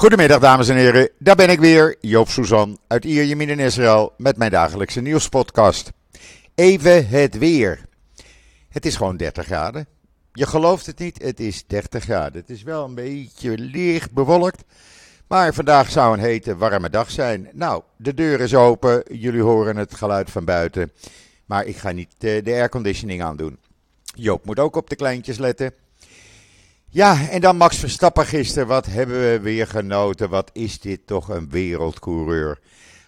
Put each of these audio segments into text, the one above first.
Goedemiddag dames en heren, daar ben ik weer, Joop Suzan uit Ierjemien in Israël met mijn dagelijkse nieuwspodcast. Even het weer. Het is gewoon 30 graden. Je gelooft het niet, het is 30 graden. Het is wel een beetje licht bewolkt, maar vandaag zou een hete, warme dag zijn. Nou, de deur is open, jullie horen het geluid van buiten, maar ik ga niet eh, de airconditioning aandoen. Joop moet ook op de kleintjes letten. Ja, en dan Max Verstappen gisteren. Wat hebben we weer genoten? Wat is dit toch een wereldcoureur?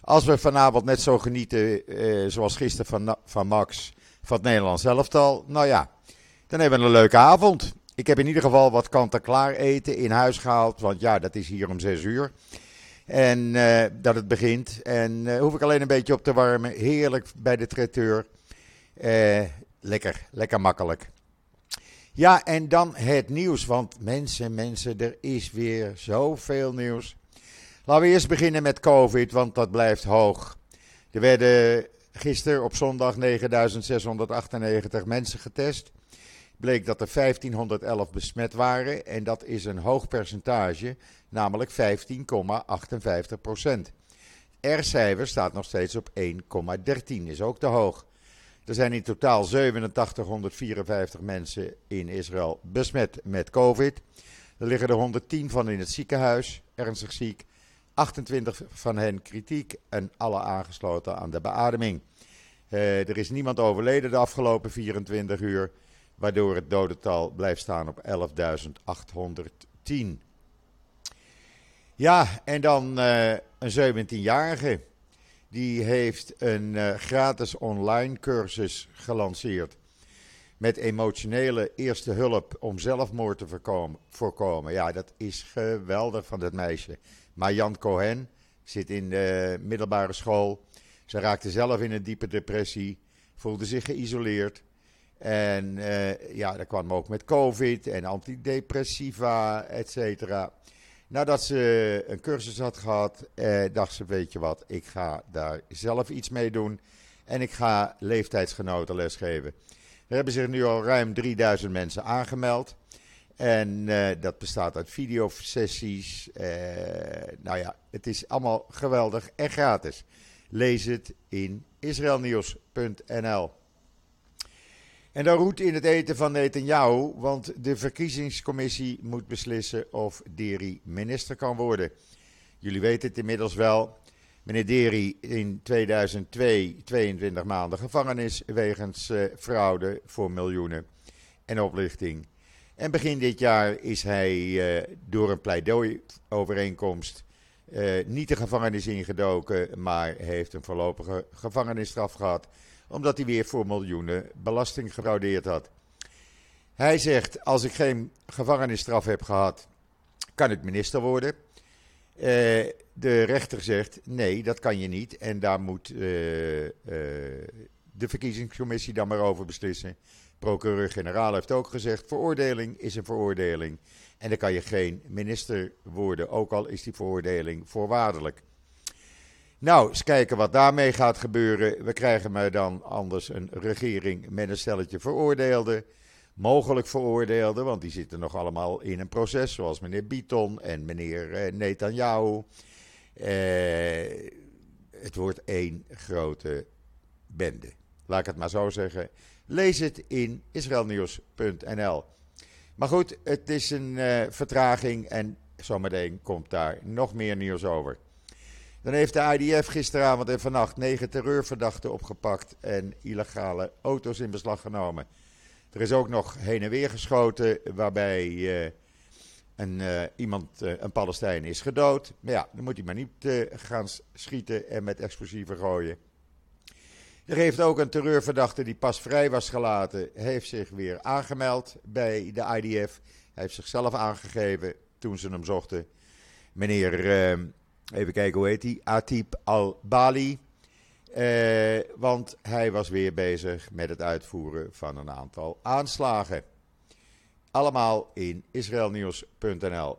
Als we vanavond net zo genieten eh, zoals gisteren van, van Max, van het Nederlands elftal. Nou ja, dan hebben we een leuke avond. Ik heb in ieder geval wat kant-en-klaar eten in huis gehaald. Want ja, dat is hier om 6 uur. En eh, dat het begint. En uh, hoef ik alleen een beetje op te warmen. Heerlijk bij de traiteur. Eh, lekker, lekker makkelijk. Ja, en dan het nieuws. Want mensen, mensen, er is weer zoveel nieuws. Laten we eerst beginnen met COVID, want dat blijft hoog. Er werden gisteren op zondag 9698 mensen getest. Bleek dat er 1511 besmet waren en dat is een hoog percentage, namelijk 15,58 procent. R-cijfer staat nog steeds op 1,13, is ook te hoog. Er zijn in totaal 8754 mensen in Israël besmet met COVID. Er liggen er 110 van in het ziekenhuis, ernstig ziek. 28 van hen kritiek en alle aangesloten aan de beademing. Uh, er is niemand overleden de afgelopen 24 uur, waardoor het dodental blijft staan op 11.810. Ja, en dan uh, een 17-jarige die heeft een uh, gratis online cursus gelanceerd. Met emotionele eerste hulp om zelfmoord te voorkomen. Ja, dat is geweldig van dat meisje. Maar Jan Cohen zit in de middelbare school. Ze raakte zelf in een diepe depressie. Voelde zich geïsoleerd. En uh, ja, dat kwam ook met COVID en antidepressiva, et cetera. Nadat ze een cursus had gehad, eh, dacht ze: Weet je wat, ik ga daar zelf iets mee doen. En ik ga leeftijdsgenoten lesgeven. Er hebben zich nu al ruim 3000 mensen aangemeld. En eh, dat bestaat uit videosessies. Eh, nou ja, het is allemaal geweldig en gratis. Lees het in israelnieuws.nl. En dan roet in het eten van Netanyahu, want de verkiezingscommissie moet beslissen of Deri minister kan worden. Jullie weten het inmiddels wel. Meneer Deri in 2002 22 maanden gevangenis wegens uh, fraude voor miljoenen en oplichting. En begin dit jaar is hij uh, door een pleidooiovereenkomst uh, niet de gevangenis ingedoken, maar heeft een voorlopige gevangenisstraf gehad omdat hij weer voor miljoenen belasting gefraudeerd had. Hij zegt: Als ik geen gevangenisstraf heb gehad, kan ik minister worden. Uh, de rechter zegt: Nee, dat kan je niet. En daar moet uh, uh, de verkiezingscommissie dan maar over beslissen. Procureur-generaal heeft ook gezegd: veroordeling is een veroordeling. En dan kan je geen minister worden, ook al is die veroordeling voorwaardelijk. Nou, eens kijken wat daarmee gaat gebeuren. We krijgen maar dan anders een regering met een stelletje veroordeelden. Mogelijk veroordeelden, want die zitten nog allemaal in een proces, zoals meneer Biton en meneer eh, Netanyahu. Eh, het wordt één grote bende. Laat ik het maar zo zeggen. Lees het in israelnieuws.nl. Maar goed, het is een uh, vertraging en zometeen komt daar nog meer nieuws over. Dan heeft de IDF gisteravond en vannacht negen terreurverdachten opgepakt en illegale auto's in beslag genomen. Er is ook nog heen en weer geschoten waarbij uh, een, uh, iemand, uh, een Palestijn, is gedood. Maar ja, dan moet hij maar niet gaan schieten en met explosieven gooien. Er heeft ook een terreurverdachte die pas vrij was gelaten, heeft zich weer aangemeld bij de IDF. Hij heeft zichzelf aangegeven toen ze hem zochten. Meneer Even kijken, hoe heet hij? Atib al-Bali. Eh, want hij was weer bezig met het uitvoeren van een aantal aanslagen. Allemaal in israelnieuws.nl.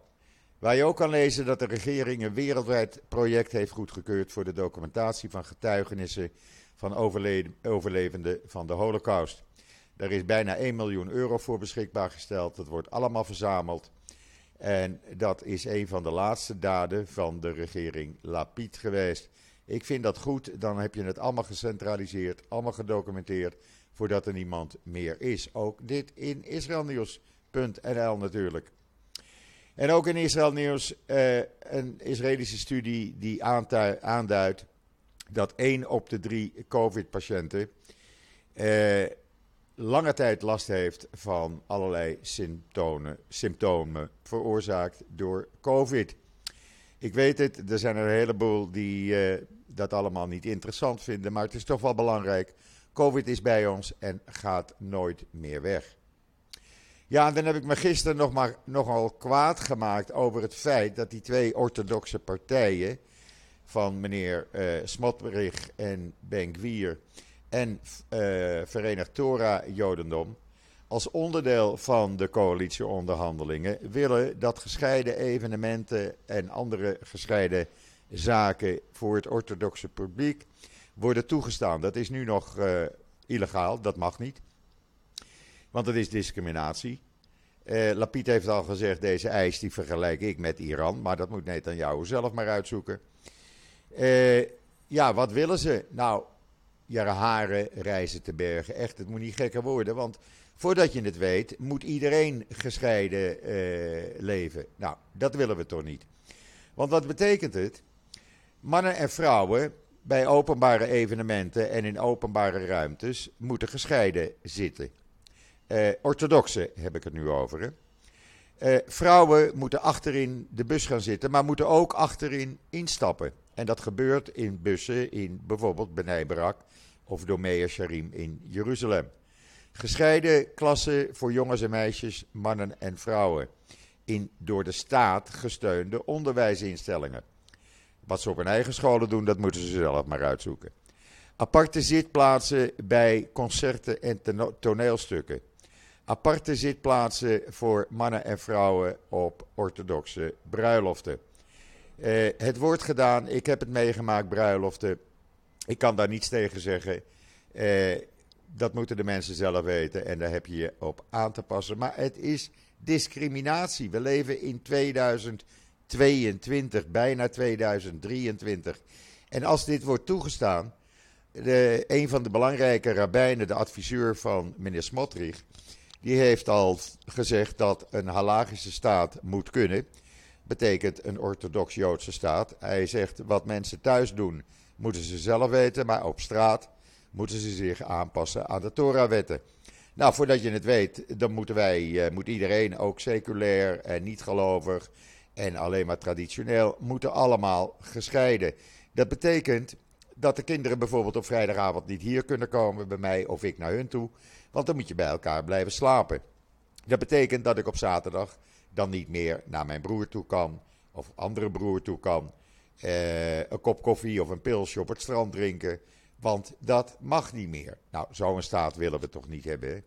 Waar je ook kan lezen dat de regering een wereldwijd project heeft goedgekeurd voor de documentatie van getuigenissen van overlevenden van de Holocaust. Daar is bijna 1 miljoen euro voor beschikbaar gesteld. Dat wordt allemaal verzameld. En dat is een van de laatste daden van de regering Lapid geweest. Ik vind dat goed, dan heb je het allemaal gecentraliseerd, allemaal gedocumenteerd, voordat er niemand meer is. Ook dit in israelnieuws.nl natuurlijk. En ook in Israël Nieuws uh, een Israëlische studie die aanduidt dat 1 op de 3 COVID-patiënten uh, lange tijd last heeft van allerlei symptomen, symptomen veroorzaakt door COVID. Ik weet het, er zijn er een heleboel die uh, dat allemaal niet interessant vinden, maar het is toch wel belangrijk. COVID is bij ons en gaat nooit meer weg. Ja, en dan heb ik me gisteren nog maar, nogal kwaad gemaakt over het feit dat die twee orthodoxe partijen van meneer uh, Smotrich en Ben-Gvir en uh, Verenigd Torah Jodendom als onderdeel van de coalitieonderhandelingen willen dat gescheiden evenementen en andere gescheiden zaken voor het orthodoxe publiek worden toegestaan. Dat is nu nog uh, illegaal, dat mag niet. Want het is discriminatie. Uh, heeft al gezegd, deze eis die vergelijk ik met Iran. Maar dat moet Netanyahu zelf maar uitzoeken. Ja, wat willen ze? Nou, jaren reizen te bergen. Echt, het moet niet gekker worden. Want voordat je het weet, moet iedereen gescheiden uh, leven. Nou, dat willen we toch niet. Want wat betekent het? Mannen en vrouwen bij openbare evenementen en in openbare ruimtes moeten gescheiden zitten. Uh, orthodoxe heb ik het nu over. Hè? Uh, vrouwen moeten achterin de bus gaan zitten, maar moeten ook achterin instappen. En dat gebeurt in bussen in bijvoorbeeld Benai Barak of Domea Sharim in Jeruzalem. Gescheiden klassen voor jongens en meisjes, mannen en vrouwen. In door de staat gesteunde onderwijsinstellingen. Wat ze op hun eigen scholen doen, dat moeten ze zelf maar uitzoeken. Aparte zitplaatsen bij concerten en toneelstukken aparte zitplaatsen voor mannen en vrouwen op orthodoxe bruiloften. Uh, het wordt gedaan, ik heb het meegemaakt, bruiloften. Ik kan daar niets tegen zeggen. Uh, dat moeten de mensen zelf weten en daar heb je je op aan te passen. Maar het is discriminatie. We leven in 2022, bijna 2023. En als dit wordt toegestaan, de, een van de belangrijke rabbijnen, de adviseur van meneer Smotrich, die heeft al gezegd dat een halagische staat moet kunnen. Betekent een orthodox-Joodse staat. Hij zegt wat mensen thuis doen, moeten ze zelf weten, maar op straat moeten ze zich aanpassen aan de Torah-wetten. Nou, voordat je het weet, dan moeten wij, uh, moet iedereen, ook seculair en niet gelovig en alleen maar traditioneel, moeten allemaal gescheiden. Dat betekent dat de kinderen bijvoorbeeld op vrijdagavond niet hier kunnen komen bij mij of ik naar hun toe. Want dan moet je bij elkaar blijven slapen. Dat betekent dat ik op zaterdag dan niet meer naar mijn broer toe kan. Of andere broer toe kan. Eh, een kop koffie of een pilsje op het strand drinken. Want dat mag niet meer. Nou, zo'n staat willen we toch niet hebben.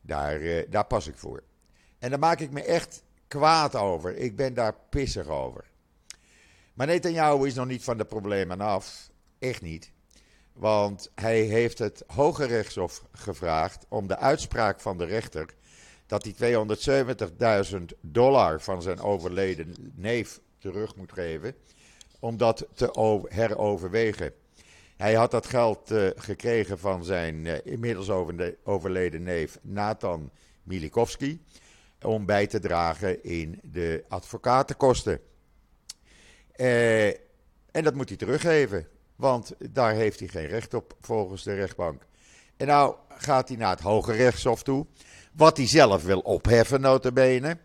Daar, eh, daar pas ik voor. En daar maak ik me echt kwaad over. Ik ben daar pissig over. Maar Netanyahu is nog niet van de problemen af. Echt niet. Want hij heeft het Hoge Rechtshof gevraagd om de uitspraak van de rechter dat hij 270.000 dollar van zijn overleden neef terug moet geven, om dat te heroverwegen. Hij had dat geld uh, gekregen van zijn uh, inmiddels overleden neef Nathan Milikowski om bij te dragen in de advocatenkosten. Uh, en dat moet hij teruggeven. Want daar heeft hij geen recht op volgens de rechtbank. En nou gaat hij naar het Hoge Rechtshof toe. Wat hij zelf wil opheffen, notabene.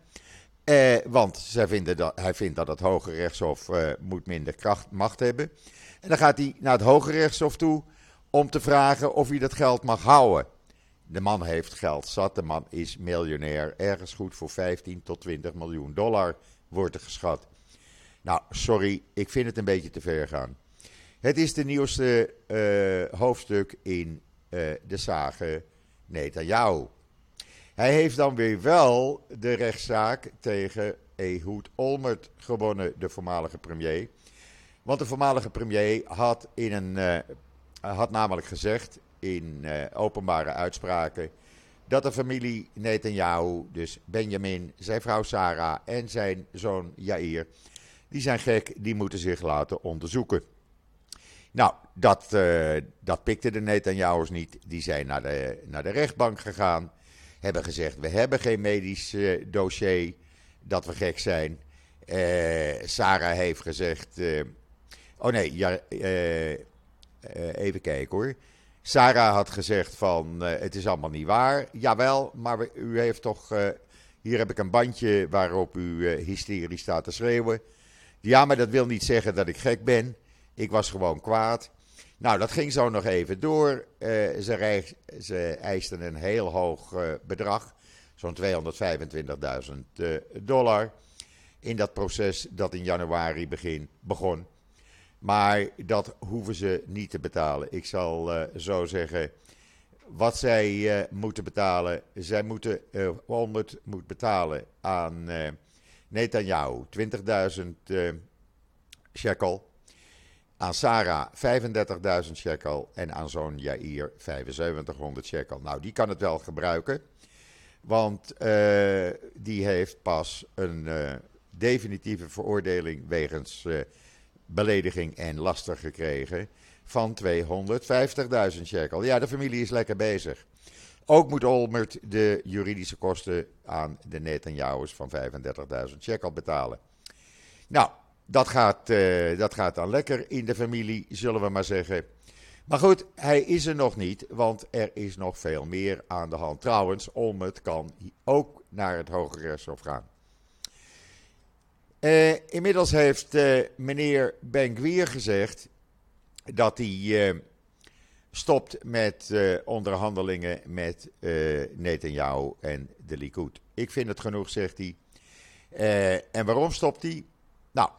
Eh, want vinden dat, hij vindt dat het Hoge Rechtshof eh, moet minder kracht, macht hebben. En dan gaat hij naar het Hoge Rechtshof toe om te vragen of hij dat geld mag houden. De man heeft geld zat, de man is miljonair. Ergens goed voor 15 tot 20 miljoen dollar wordt er geschat. Nou, sorry, ik vind het een beetje te ver gaan. Het is de nieuwste uh, hoofdstuk in uh, de sage Netanyahu. Hij heeft dan weer wel de rechtszaak tegen Ehud Olmert gewonnen, de voormalige premier. Want de voormalige premier had, in een, uh, had namelijk gezegd in openbare uitspraken dat de familie Netanyahu, dus Benjamin, zijn vrouw Sarah en zijn zoon Jair, die zijn gek, die moeten zich laten onderzoeken. Nou, dat, uh, dat pikte de Netanyahu's niet. Die zijn naar de, naar de rechtbank gegaan. Hebben gezegd: We hebben geen medisch uh, dossier dat we gek zijn. Uh, Sarah heeft gezegd. oh nee, ja, even kijken hoor. Sarah had gezegd: van het is allemaal niet waar. Jawel, maar u heeft toch. hier heb ik een bandje waarop u hysterisch staat te schreeuwen. Ja, maar dat wil niet zeggen dat ik gek ben. Ik was gewoon kwaad. Nou, dat ging zo nog even door. Uh, ze, ze, eisten een heel hoog uh, bedrag, zo'n 225.000 uh, dollar, in dat proces dat in januari begin, begon. Maar dat hoeven ze niet te betalen. Ik zal zo zeggen wat zij moeten betalen. Zij moeten 100 moet betalen aan Netanyahu, 20.000 shekel. Aan Sarah 35.000 shekel en aan zoon Jair 7500 shekel. Nou, die kan het wel gebruiken, want uh, die heeft pas een uh, definitieve veroordeling wegens uh, belediging en laster gekregen van 250.000 shekel. Ja, de familie is lekker bezig. Ook moet Olmert de juridische kosten aan de Netanyahu's van 35.000 shekel betalen. Nou, dat gaat, uh, dat gaat dan lekker in de familie, zullen we maar zeggen. Maar goed, hij is er nog niet, want er is nog veel meer aan de hand. Trouwens, Olmert kan ook naar het Hoge Rechtshof gaan. Uh, inmiddels heeft uh, meneer Benkwier gezegd dat hij stopt met onderhandelingen met Netanyahu en de Likud. Ik vind het genoeg, zegt hij. en waarom stopt hij? Nou,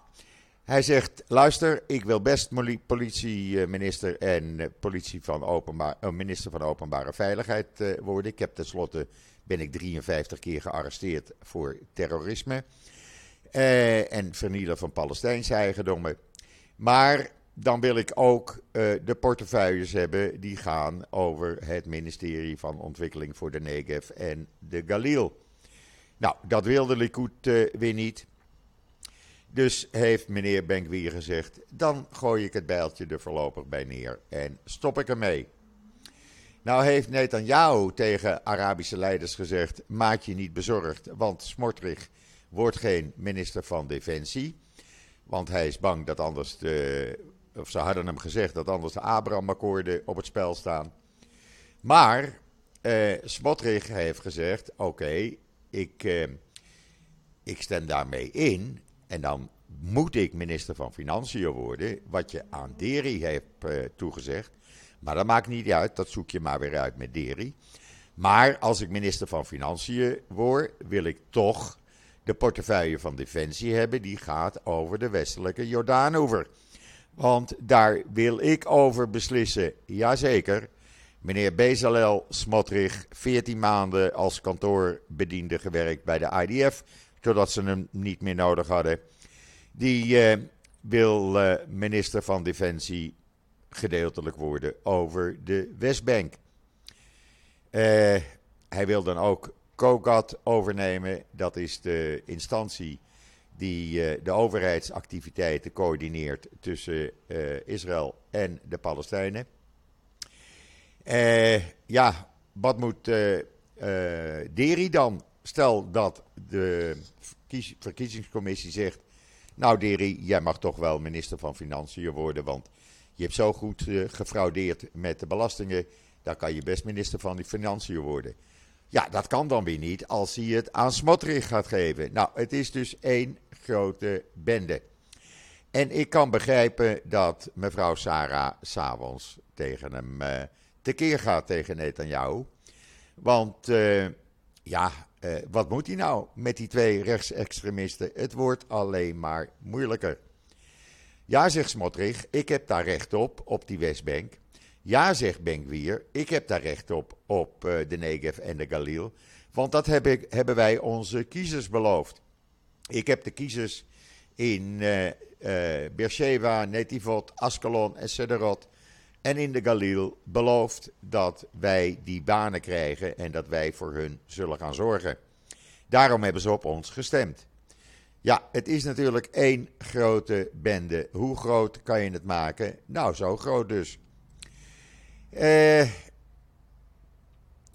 hij zegt: luister, ik wil best politieminister en eh, politie van openbaar, uh, minister van Openbare Veiligheid uh, worden. Ik heb tenslotte ben ik 53 keer gearresteerd voor terrorisme en vernielen van Palestijnse eigendommen. Maar dan wil ik ook de portefeuilles hebben die gaan over het ministerie van Ontwikkeling voor de Negev en de Galil. Nou, dat wilde Likud weer niet. Dus heeft meneer Benkwier gezegd: dan gooi ik het bijltje er voorlopig bij neer en stop ik ermee. Nou heeft Netanyahu tegen Arabische leiders gezegd: maak je niet bezorgd, want Smotrich wordt geen minister van Defensie. Want hij is bang dat anders, de, of ze hadden hem gezegd dat anders de Abraham-akkoorden op het spel staan. Maar eh, Smotrich heeft gezegd: oké, ik, eh, ik stem daarmee in. En dan moet ik minister van Financiën worden, wat je aan Deri heeft uh, toegezegd. Maar dat maakt niet uit, dat zoek je maar weer uit met Deri. Maar als ik minister van Financiën word, wil ik toch de portefeuille van Defensie hebben. Die gaat over de westelijke Jordaanoever. Want daar wil ik over beslissen. Jazeker. Meneer Bezalel Smotrich, 14 maanden als kantoorbediende gewerkt bij de IDF totdat ze hem niet meer nodig hadden. Die uh, wil uh, minister van Defensie gedeeltelijk worden over de Westbank. Uh, hij wil dan ook COGAT overnemen. Dat is de instantie die de overheidsactiviteiten coördineert tussen Israël en de Palestijnen. ja, wat moet Deri dan? Stel dat de verkiezingscommissie zegt: Nou, Deri, jij mag toch wel minister van Financiën worden, want je hebt zo goed uh, gefraudeerd met de belastingen. Dan kan je best minister van die Financiën worden. Ja, dat kan dan weer niet als hij het aan Smotrich gaat geven. Nou, het is dus één grote bende. En ik kan begrijpen dat mevrouw Sarah s'avonds tegen hem uh, tekeer gaat tegen Netanyahu. Want uh, ja, uh, wat moet hij nou met die twee rechtsextremisten? Het wordt alleen maar moeilijker. Ja, zegt Smotrich, ik heb daar recht op, op die Westbank. Ja, zegt Benkwier, ik heb daar recht op, op uh, de Negev en de Galil. Want dat heb ik, hebben wij onze kiezers beloofd. Ik heb de kiezers in uh, Beersheba, Netivot, Askelon en Sederot en in de Galil belooft dat wij die banen krijgen en dat wij voor hun zullen gaan zorgen. Daarom hebben ze op ons gestemd. Ja, het is natuurlijk één grote bende. Hoe groot kan je het maken? Nou, zo groot dus. Eh,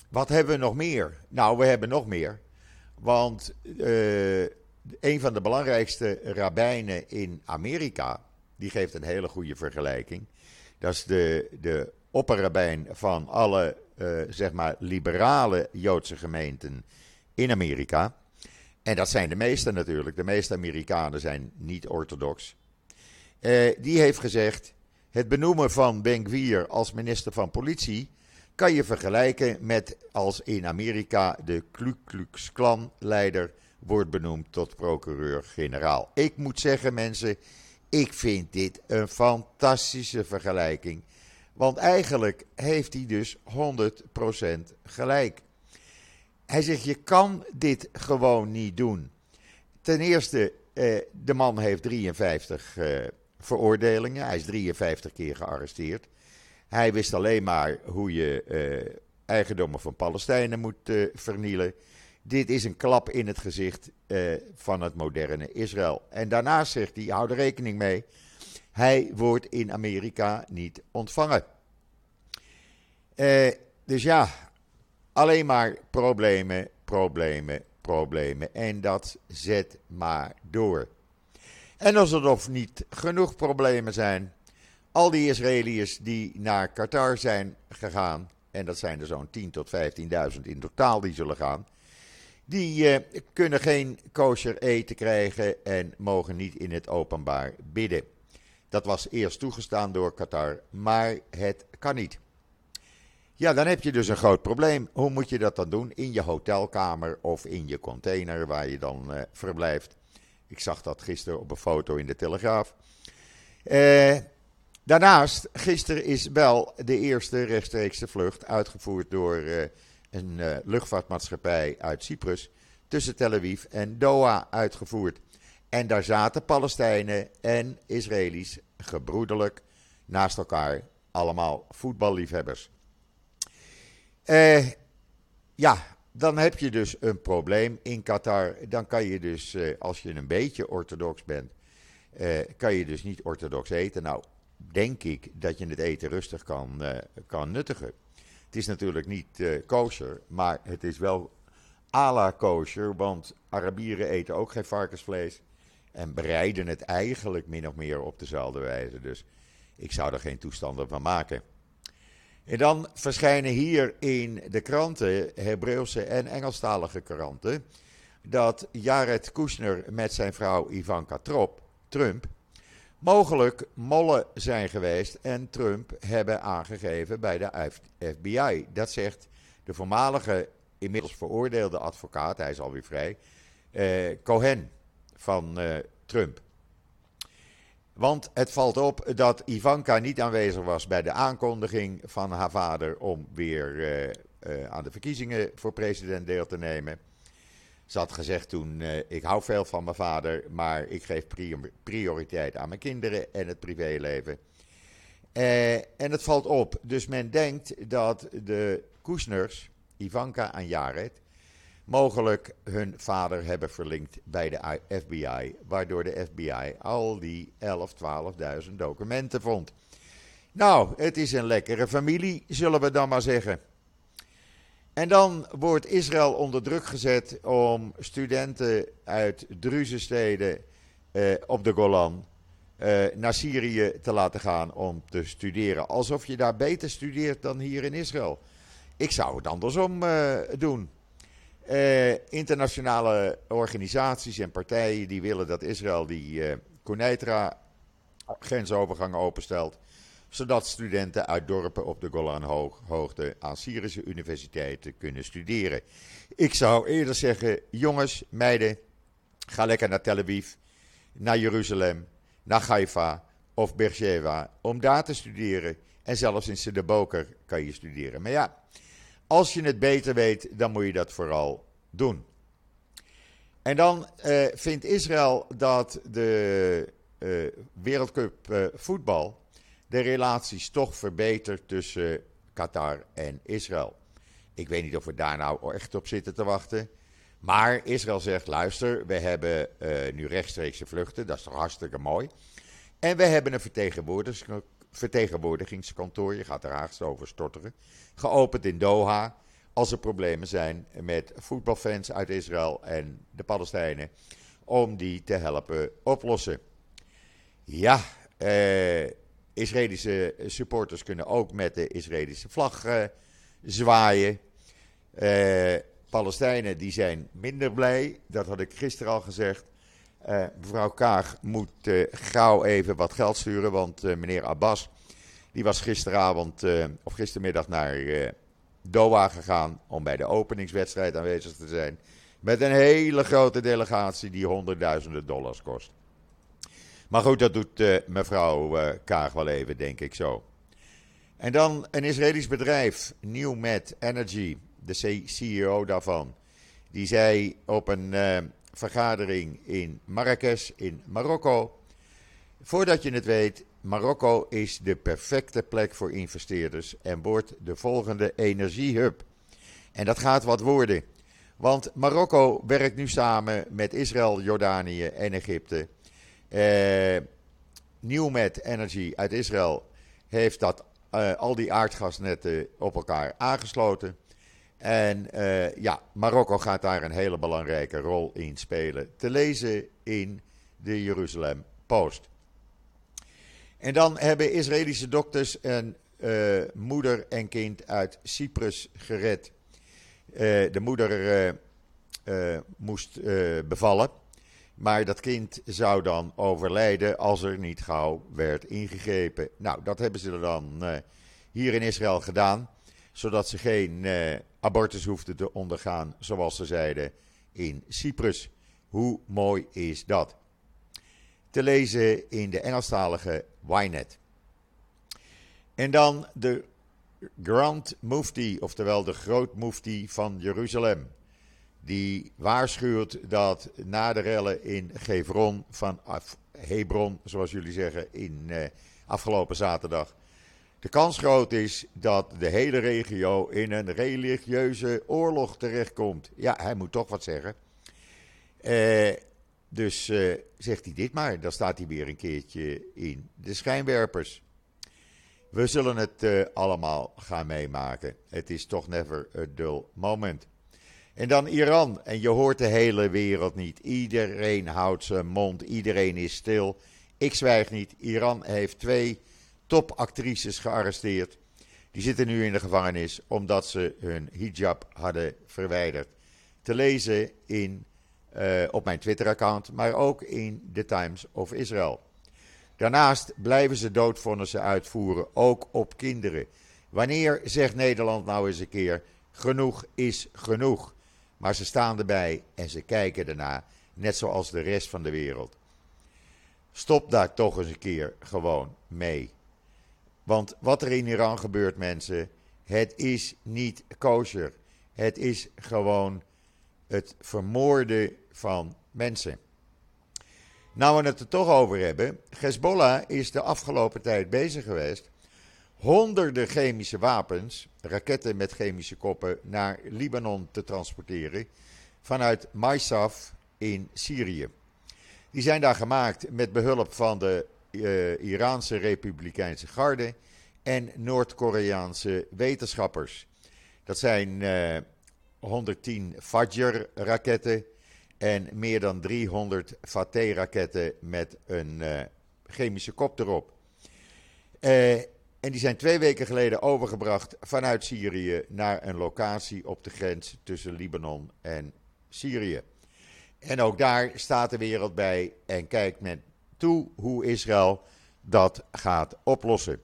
wat hebben we nog meer? Nou, we hebben nog meer. Want uh, een van de belangrijkste rabbijnen in Amerika, die geeft een hele goede vergelijking. Dat is de, de opperrabijn van alle, uh, zeg maar, liberale Joodse gemeenten in Amerika. En dat zijn de meeste natuurlijk. De meeste Amerikanen zijn niet orthodox. Uh, die heeft gezegd: het benoemen van Ben als minister van Politie kan je vergelijken met als in Amerika de Ku Klux Klan leider wordt benoemd tot procureur-generaal. Ik moet zeggen, mensen, ik vind dit een fantastische vergelijking. Want eigenlijk heeft hij dus 100% gelijk. Hij zegt: Je kan dit gewoon niet doen. Ten eerste, eh, de man heeft 53 eh, veroordelingen. Hij is 53 keer gearresteerd. Hij wist alleen maar hoe je eh, eigendommen van Palestijnen moet vernielen. Dit is een klap in het gezicht eh, van het moderne Israël. En daarnaast zegt hij: hou er rekening mee. Hij wordt in Amerika niet ontvangen. Eh, dus ja, alleen maar problemen, problemen, problemen. En dat zet maar door. En als er nog niet genoeg problemen zijn, al die Israëliërs die naar Qatar zijn gegaan, en dat zijn er zo'n 10 tot 15.000 in totaal die zullen gaan, die uh, kunnen geen kosher eten krijgen en mogen niet in het openbaar bidden. Dat was eerst toegestaan door Qatar, maar het kan niet. Ja, dan heb je dus een groot probleem. Hoe moet je dat dan doen? In je hotelkamer of in je container waar je dan uh, verblijft. Ik zag dat gisteren op een foto in de Telegraaf. Uh, daarnaast, gisteren is wel de eerste rechtstreekse vlucht uitgevoerd door een luchtvaartmaatschappij uit Cyprus tussen Tel Aviv en Doha uitgevoerd. En daar zaten Palestijnen en Israëli's gebroedelijk naast elkaar, allemaal voetballiefhebbers. Uh, ja, dan heb je dus een probleem in Qatar. Dan kan je dus, uh, als je een beetje orthodox bent, kan je dus niet orthodox eten. Nou, denk ik dat je het eten rustig kan, kan nuttigen. Het is natuurlijk niet kosher, maar het is wel à la kosher, want Arabieren eten ook geen varkensvlees en bereiden het eigenlijk min of meer op dezelfde wijze. Dus ik zou er geen toestanden van maken. En dan verschijnen hier in de kranten, Hebreeuwse en Engelstalige kranten, dat Jared Kushner met zijn vrouw Ivanka Trump mogelijk mollen zijn geweest en Trump hebben aangegeven bij de FBI. Dat zegt de voormalige, inmiddels veroordeelde advocaat, hij is alweer vrij, eh, Cohen van eh, Trump. Want het valt op dat Ivanka niet aanwezig was bij de aankondiging van haar vader om weer uh, aan de verkiezingen voor president deel te nemen. Ze had gezegd toen: uh, Ik hou veel van mijn vader, maar ik geef prioriteit aan mijn kinderen en het privéleven. en het valt op. Dus men denkt dat de Kushners, Ivanka en Jared, mogelijk hun vader hebben verlinkt bij de FBI, waardoor de FBI al die 11, 12.000 documenten vond. Nou, het is een lekkere familie, zullen we dan maar zeggen. En dan wordt Israël onder druk gezet om studenten uit Druzensteden eh, op de Golan eh, naar Syrië te laten gaan om te studeren. Alsof je daar beter studeert dan hier in Israël. Ik zou het andersom uh, doen. Uh, internationale organisaties en partijen die willen dat Israël die uh, Koneitra grensovergang openstelt. Zodat studenten uit dorpen op de Golanhoogte aan Syrische universiteiten kunnen studeren. Ik zou eerder zeggen, jongens, meiden, ga lekker naar Tel Aviv, naar Jeruzalem, naar Haifa of Beersheba om daar te studeren. En zelfs in Sedeboker kan je studeren. Maar ja, als je het beter weet, dan moet je dat vooral doen. En dan uh, vindt Israël dat de uh, Wereldcup uh, voetbal, de relaties toch verbeterd tussen Qatar en Israël. Ik weet niet of we daar nou echt op zitten te wachten. Maar Israël zegt: luister, we hebben uh, nu rechtstreekse vluchten, dat is toch hartstikke mooi. En we hebben een vertegenwoordigingskantoor, je gaat er haast over storteren, geopend in Doha. Als er problemen zijn met voetbalfans uit Israël en de Palestijnen, om die te helpen oplossen. Ja, eh, Israëlische supporters kunnen ook met de Israëlische vlag eh, zwaaien. Eh, Palestijnen die zijn minder blij, dat had ik gisteren al gezegd. Uh, mevrouw Kaag moet gauw even wat geld sturen, want meneer Abbas die was gisteravond of gistermiddag naar Doha gegaan om bij de openingswedstrijd aanwezig te zijn. Met een hele grote delegatie die honderdduizenden dollars kost. Maar goed, dat doet mevrouw Kaag wel even, denk ik zo. En dan een Israëlisch bedrijf, Newmet Energy, de CEO daarvan. Die zei op een vergadering in Marrakesh in Marokko. Voordat je het weet, Marokko is de perfecte plek voor investeerders en wordt de volgende energiehub. En dat gaat wat worden. Want Marokko werkt nu samen met Israël, Jordanië en Egypte. Eh, Newmet Energy uit Israël heeft dat, uh, al die aardgasnetten op elkaar aangesloten. En uh, ja, Marokko gaat daar een hele belangrijke rol in spelen. Te lezen in de Jeruzalem Post. En dan hebben Israëlische dokters een uh, moeder en kind uit Cyprus gered. De moeder moest bevallen. Maar dat kind zou dan overlijden als er niet gauw werd ingegrepen. Nou, dat hebben ze dan hier in Israël gedaan. Zodat ze geen abortus hoefde te ondergaan, zoals ze zeiden, in Cyprus. Hoe mooi is dat? Te lezen in de Engelstalige Ynet. En dan de Grand Mufti, oftewel de Groot Mufti van Jeruzalem. Die waarschuwt dat na de rellen in Hebron, van Hebron, zoals jullie zeggen, in eh, afgelopen zaterdag de kans groot is dat de hele regio in een religieuze oorlog terechtkomt. Ja, hij moet toch wat zeggen. Eh, dus eh, zegt hij dit maar, dan staat hij weer een keertje in de schijnwerpers. We zullen het allemaal gaan meemaken. Het is toch never a dull moment. En dan Iran. En je hoort de hele wereld niet. Iedereen houdt zijn mond. Iedereen is stil. Ik zwijg niet. Iran heeft twee topactrices gearresteerd. Die zitten nu in de gevangenis omdat ze hun hijab hadden verwijderd. Te lezen in, uh, op mijn Twitter-account, maar ook in The Times of Israel. Daarnaast blijven ze doodvonnissen uitvoeren, ook op kinderen. Wanneer zegt Nederland nou eens een keer: genoeg is genoeg? Maar ze staan erbij en ze kijken ernaar, net zoals de rest van de wereld. Stop daar toch eens een keer gewoon mee. Want wat er in Iran gebeurt, mensen, het is niet kosher. Het is gewoon het vermoorden van mensen. Nou, we het er toch over hebben. Hezbollah is de afgelopen tijd bezig geweest. Honderden chemische wapens, raketten met chemische koppen, naar Libanon te transporteren. Vanuit Maisaf in Syrië. Die zijn daar gemaakt met behulp van de uh, Iraanse Republikeinse Garde en Noord-Koreaanse wetenschappers. Dat zijn uh, eh, 110 Fajr-raketten en meer dan 300 Fateh-raketten met een uh, chemische kop erop. En die zijn twee weken geleden overgebracht vanuit Syrië naar een locatie op de grens tussen Libanon en Syrië. En ook daar staat de wereld bij en kijkt men toe hoe Israël dat gaat oplossen.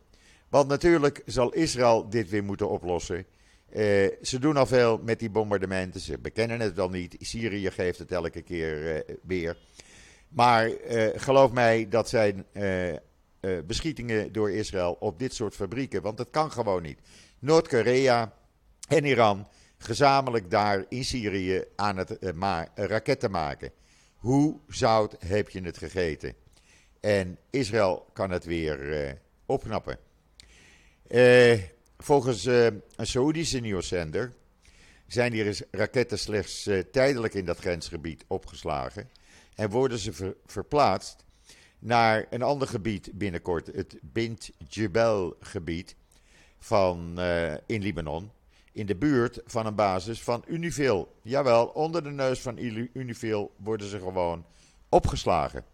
Want natuurlijk zal Israël dit weer moeten oplossen. Uh, ze doen al veel met die bombardementen. Ze bekennen het wel niet. Syrië geeft het elke keer uh, weer. Maar uh, geloof mij, dat zijn beschietingen door Israël op dit soort fabrieken. Want dat kan gewoon niet. Noord-Korea en Iran gezamenlijk daar in Syrië aan het raketten maken. Hoe zout heb je het gegeten? En Israël kan het weer uh, opknappen. Eh, volgens eh, een Saoedische nieuwszender zijn die raketten slechts eh, tijdelijk in dat grensgebied opgeslagen en worden ze verplaatst naar een ander gebied binnenkort, het Bint Jebel gebied van, in Libanon, in de buurt van een basis van Unifil. Jawel, onder de neus van Unifil worden ze gewoon opgeslagen.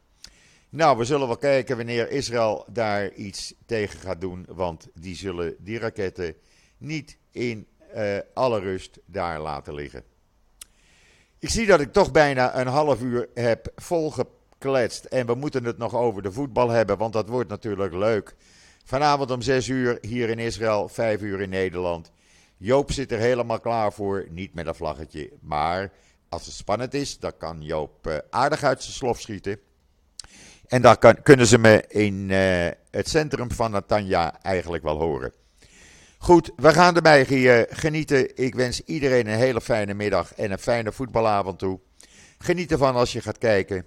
Nou, we zullen wel kijken wanneer Israël daar iets tegen gaat doen, want die zullen die raketten niet in uh, alle rust daar laten liggen. Ik zie dat ik toch bijna een half uur heb volgekletst en we moeten het nog over de voetbal hebben, want dat wordt natuurlijk leuk. Vanavond om 6 uur hier in Israël, 5 uur in Nederland. Joop zit er helemaal klaar voor, niet met een vlaggetje, maar als het spannend is, dan kan Joop uh, aardig uit zijn slof schieten. En daar kan, kunnen ze me in uh, het centrum van Natanja eigenlijk wel horen. Goed, we gaan erbij genieten. Ik wens iedereen een hele fijne middag en een fijne voetbalavond toe. Geniet ervan als je gaat kijken.